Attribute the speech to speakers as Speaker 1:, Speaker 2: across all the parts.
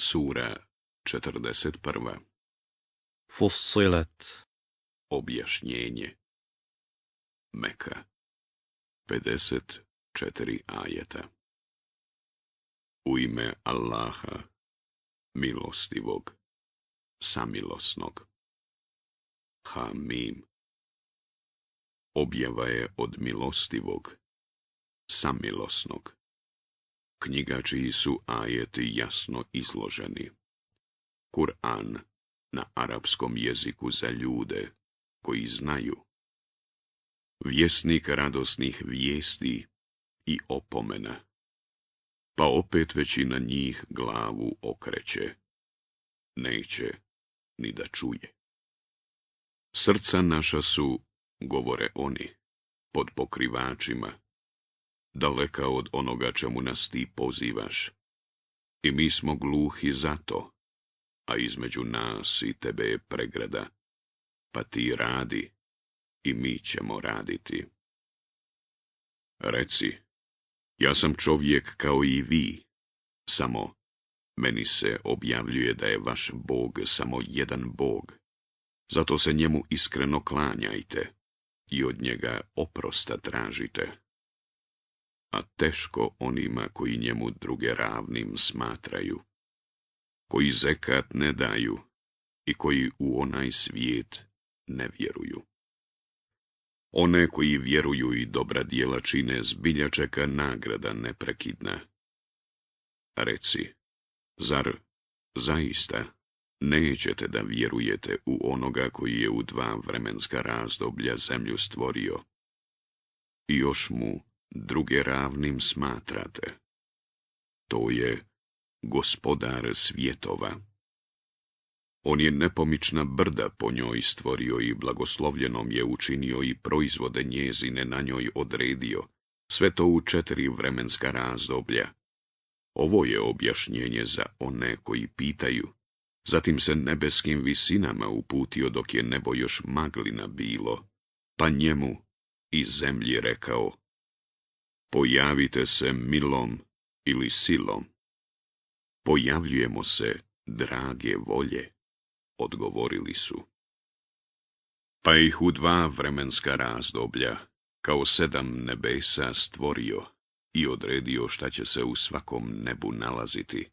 Speaker 1: Sura 41. Fussilet Objašnjenje Meka 54 ajeta U ime Allaha, milostivog, samilosnog. Hamim Objava je od milostivog, samilosnog knjiga čiji su ajeti jasno izloženi. Kur'an na arapskom jeziku za ljude koji znaju. Vjesnik radosnih vijesti i opomena. Pa opet većina njih glavu okreće. Neće ni da čuje. Srca naša su, govore oni, pod pokrivačima, daleka od onoga čemu nas ti pozivaš. I mi smo gluhi zato, a između nas i tebe je pregrada, pa ti radi i mi ćemo raditi. Reci, ja sam čovjek kao i vi, samo meni se objavljuje da je vaš Bog samo jedan Bog, zato se njemu iskreno klanjajte i od njega oprosta tražite a teško onima koji njemu druge ravnim smatraju, koji zekat ne daju i koji u onaj svijet ne vjeruju. One koji vjeruju i dobra djela čine zbilja čeka nagrada neprekidna. Reci, zar zaista nećete da vjerujete u onoga koji je u dva vremenska razdoblja zemlju stvorio i još mu druge ravnim smatrate. To je gospodar svjetova. On je nepomična brda po njoj stvorio i blagoslovljenom je učinio i proizvode njezine na njoj odredio, sve to u četiri vremenska razdoblja. Ovo je objašnjenje za one koji pitaju. Zatim se nebeskim visinama uputio dok je nebo još maglina bilo, pa njemu i zemlji rekao, Pojavite se milom ili silom. Pojavljujemo se, drage volje, odgovorili su. Pa ih u dva vremenska razdoblja, kao sedam nebesa stvorio i odredio šta će se u svakom nebu nalaziti.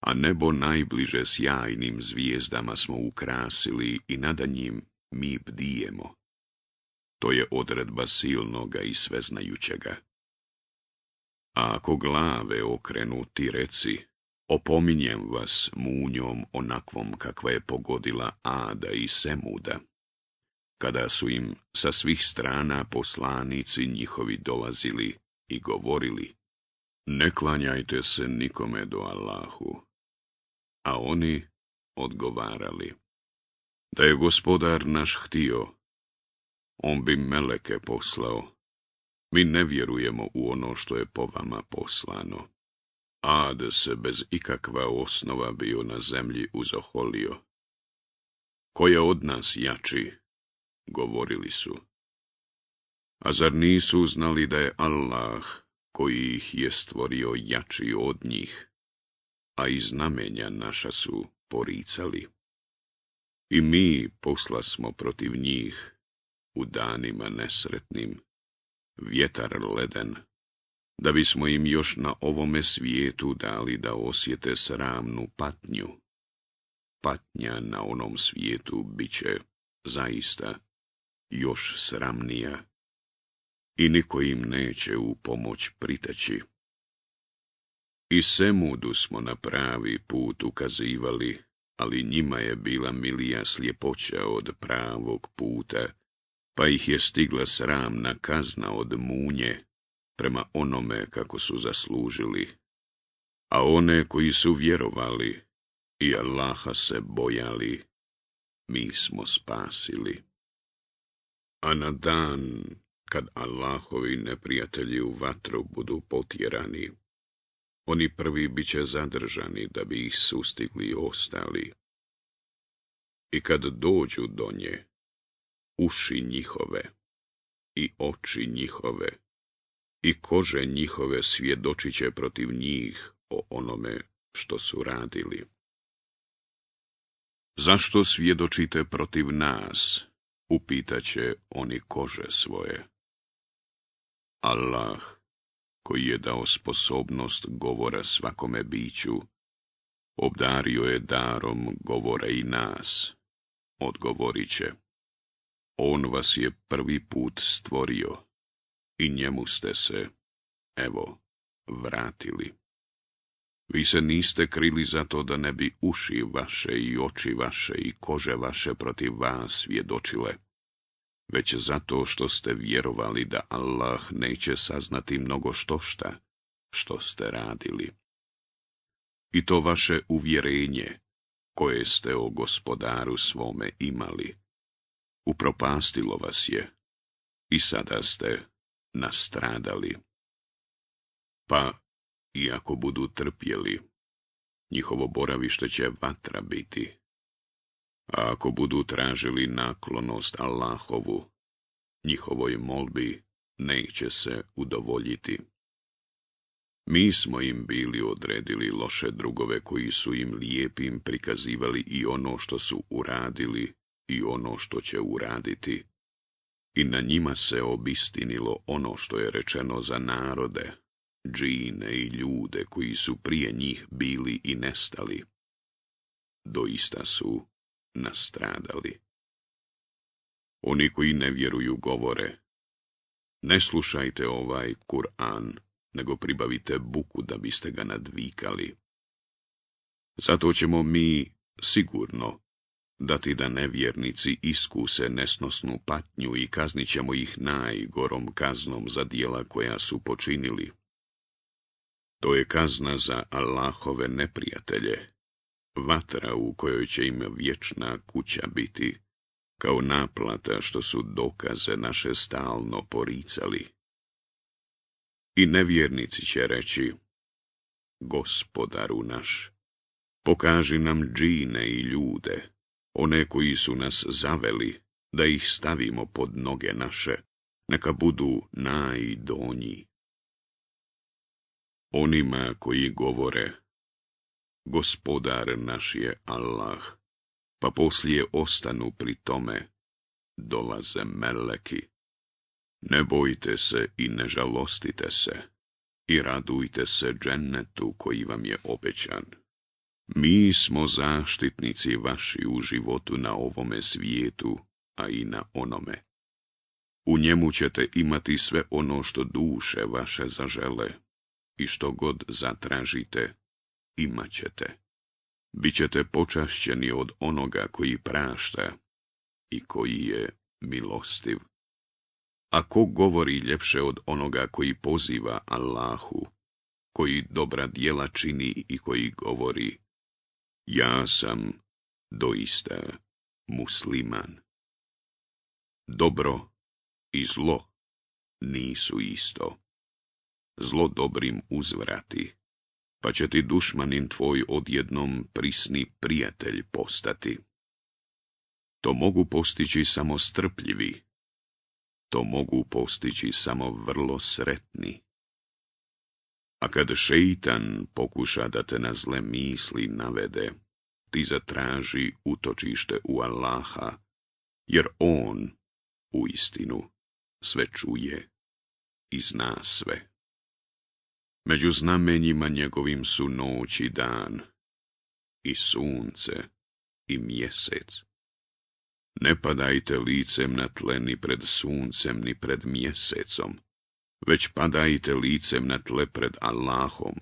Speaker 1: A nebo najbliže sjajnim zvijezdama smo ukrasili i nada njim mi bdijemo. To je odredba silnoga i sveznajućega. A ako glave okrenu, ti reci, opominjem vas munjom onakvom kakva je pogodila Ada i Semuda, kada su im sa svih strana poslanici njihovi dolazili i govorili, ne klanjajte se nikome do Allahu, a oni odgovarali, da je gospodar naš htio, on bi meleke poslao. Mi ne vjerujemo u ono što je po vama poslano. Ad se bez ikakva osnova bio na zemlji uzoholio. Ko je od nas jači? Govorili su. A zar nisu znali da je Allah, koji ih je stvorio jači od njih, a i znamenja naša su poricali? I mi posla smo protiv njih, u danima nesretnim, vjetar leden, da bismo im još na ovome svijetu dali da osjete sramnu patnju. Patnja na onom svijetu bit će, zaista, još sramnija i niko im neće u pomoć priteći. I Semudu smo na pravi put ukazivali, ali njima je bila milija sljepoća od pravog puta pa ih je stigla sramna kazna od munje prema onome kako su zaslužili. A one koji su vjerovali i Allaha se bojali, mi smo spasili. A na dan kad Allahovi neprijatelji u vatru budu potjerani, oni prvi bit će zadržani da bi ih sustigli ostali. I kad dođu do nje, uši njihove i oči njihove i kože njihove svjedočit će protiv njih o onome što su radili. Zašto svjedočite protiv nas? Upitaće oni kože svoje. Allah, koji je dao sposobnost govora svakome biću, obdario je darom govore i nas, odgovorit će. On vas je prvi put stvorio i njemu ste se, evo, vratili. Vi se niste krili zato da ne bi uši vaše i oči vaše i kože vaše protiv vas svjedočile, već zato što ste vjerovali da Allah neće saznati mnogo štošta što ste radili. I to vaše uvjerenje koje ste o gospodaru svome imali, upropastilo vas je i sada ste nastradali. Pa, iako budu trpjeli, njihovo boravište će vatra biti. A ako budu tražili naklonost Allahovu, njihovoj molbi neće se udovoljiti. Mi smo im bili odredili loše drugove koji su im lijepim prikazivali i ono što su uradili i ono što će uraditi, i na njima se obistinilo ono što je rečeno za narode, džine i ljude koji su prije njih bili i nestali. Doista su nastradali. Oni koji ne vjeruju govore, ne slušajte ovaj Kur'an, nego pribavite buku da biste ga nadvikali. Zato ćemo mi sigurno ti da nevjernici iskuse nesnosnu patnju i kaznit ćemo ih najgorom kaznom za dijela koja su počinili. To je kazna za Allahove neprijatelje, vatra u kojoj će im vječna kuća biti, kao naplata što su dokaze naše stalno poricali. I nevjernici će reći, gospodaru naš, pokaži nam džine i ljude, one koji su nas zaveli, da ih stavimo pod noge naše, neka budu najdonji. Onima koji govore, gospodar naš je Allah, pa poslije ostanu pri tome, dolaze meleki. Ne bojte se i ne žalostite se, i radujte se džennetu koji vam je obećan. Mi smo zaštitnici vaši u životu na ovome svijetu, a i na onome. U njemu ćete imati sve ono što duše vaše zažele i što god zatražite, imat ćete. Bićete počašćeni od onoga koji prašta i koji je milostiv. A ko govori ljepše od onoga koji poziva Allahu, koji dobra djela čini i koji govori, ja sam doista musliman. Dobro i zlo nisu isto. Zlo dobrim uzvrati, pa će ti dušmanin tvoj odjednom prisni prijatelj postati. To mogu postići samo strpljivi, to mogu postići samo vrlo sretni. A kad šeitan pokuša da te na zle misli navede, ti zatraži utočište u Allaha, jer On, u istinu, sve čuje i zna sve. Među znamenjima njegovim su noć i dan, i sunce, i mjesec. Ne padajte licem na tle ni pred suncem, ni pred mjesecom, već padajte licem na tle pred Allahom,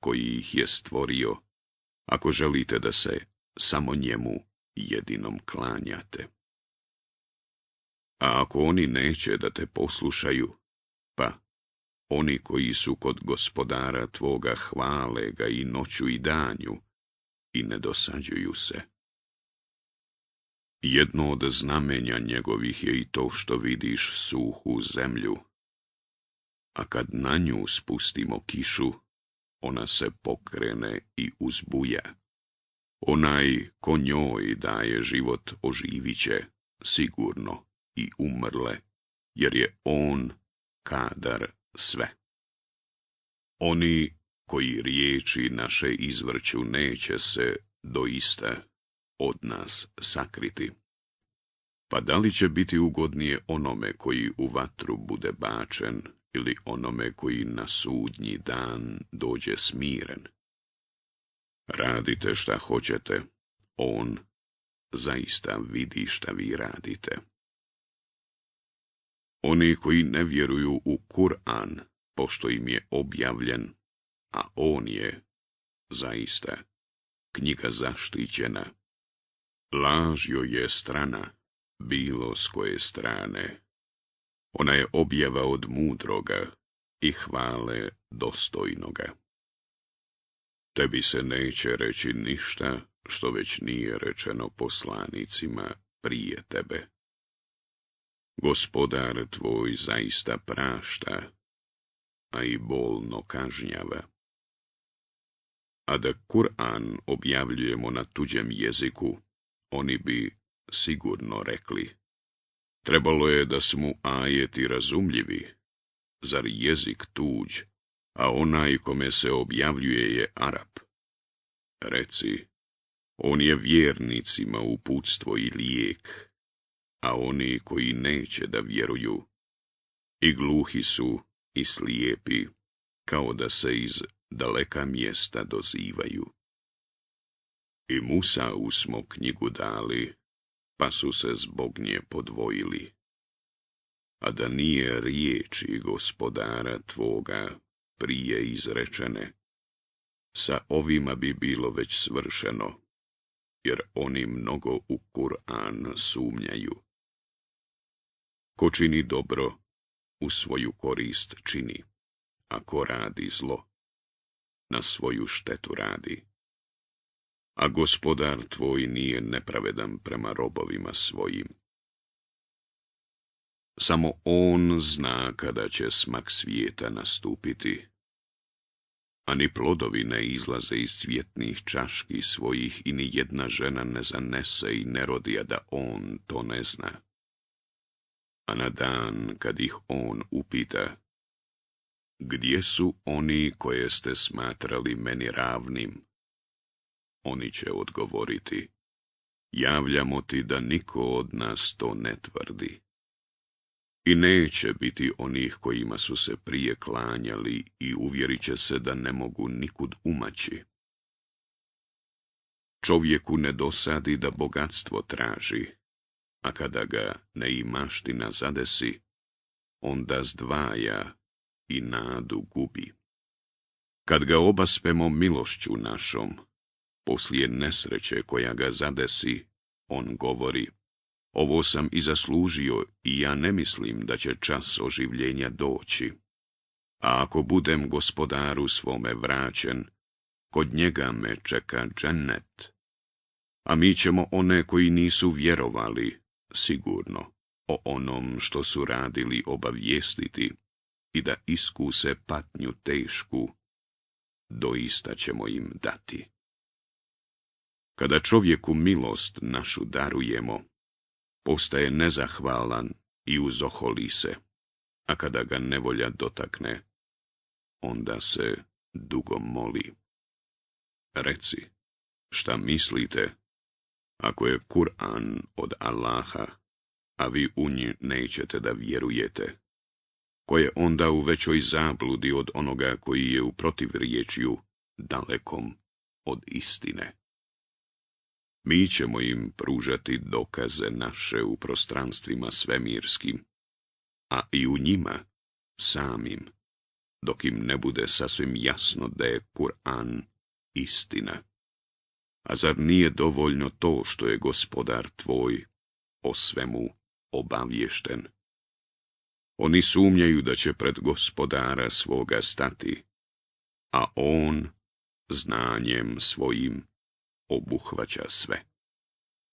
Speaker 1: koji ih je stvorio, ako želite da se samo njemu jedinom klanjate. A ako oni neće da te poslušaju, pa oni koji su kod gospodara tvoga hvale ga i noću i danju i ne dosađuju se. Jedno od znamenja njegovih je i to što vidiš suhu zemlju, a kad na nju spustimo kišu, ona se pokrene i uzbuja. Onaj ko njoj daje život oživiće sigurno, i umrle, jer je on kadar sve. Oni koji riječi naše izvrću neće se doista od nas sakriti. Pa da li će biti ugodnije onome koji u vatru bude bačen, ili onome koji na sudnji dan dođe smiren. Radite šta hoćete, on zaista vidi šta vi radite. Oni koji ne vjeruju u Kur'an, pošto im je objavljen, a on je, zaista, knjiga zaštićena. lažio je strana, bilo s koje strane ona je objava od mudroga i hvale dostojnoga. Tebi se neće reći ništa što već nije rečeno poslanicima prije tebe. Gospodar tvoj zaista prašta, a i bolno kažnjava. A da Kur'an objavljujemo na tuđem jeziku, oni bi sigurno rekli, Trebalo je da su mu ajeti razumljivi, zar jezik tuđ, a onaj kome se objavljuje je Arab. Reci, on je vjernicima uputstvo i lijek, a oni koji neće da vjeruju, i gluhi su i slijepi, kao da se iz daleka mjesta dozivaju. I Musa usmo knjigu dali, pa su se zbog nje podvojili. A da nije riječi gospodara tvoga prije izrečene, sa ovima bi bilo već svršeno, jer oni mnogo u Kur'an sumnjaju. Ko čini dobro, u svoju korist čini, ako radi zlo, na svoju štetu radi a gospodar tvoj nije nepravedan prema robovima svojim. Samo on zna kada će smak svijeta nastupiti, a ni plodovi ne izlaze iz svjetnih čaški svojih i ni jedna žena ne zanese i ne rodija da on to ne zna. A na dan kad ih on upita, gdje su oni koje ste smatrali meni ravnim? oni će odgovoriti, javljamo ti da niko od nas to ne tvrdi. I neće biti onih kojima su se prije klanjali i uvjerit će se da ne mogu nikud umaći. Čovjeku ne dosadi da bogatstvo traži, a kada ga neimaština zadesi, onda zdvaja i nadu gubi. Kad ga obaspemo milošću našom, poslije nesreće koja ga zadesi, on govori, ovo sam i zaslužio i ja ne mislim da će čas oživljenja doći. A ako budem gospodaru svome vraćen, kod njega me čeka džennet. A mi ćemo one koji nisu vjerovali, sigurno, o onom što su radili obavjestiti i da iskuse patnju tešku, doista ćemo im dati. Kada čovjeku milost našu darujemo, postaje nezahvalan i uzoholi se, a kada ga nevolja dotakne, onda se dugo moli. Reci, šta mislite, ako je Kur'an od Allaha, a vi u nji nećete da vjerujete? Ko je onda u većoj zabludi od onoga koji je u protiv riječju dalekom od istine? mi ćemo im pružati dokaze naše u prostranstvima svemirskim, a i u njima samim, dok im ne bude sasvim jasno da je Kur'an istina. A zar nije dovoljno to što je gospodar tvoj o svemu obavješten? Oni sumnjaju da će pred gospodara svoga stati, a on znanjem svojim obuhvaća sve.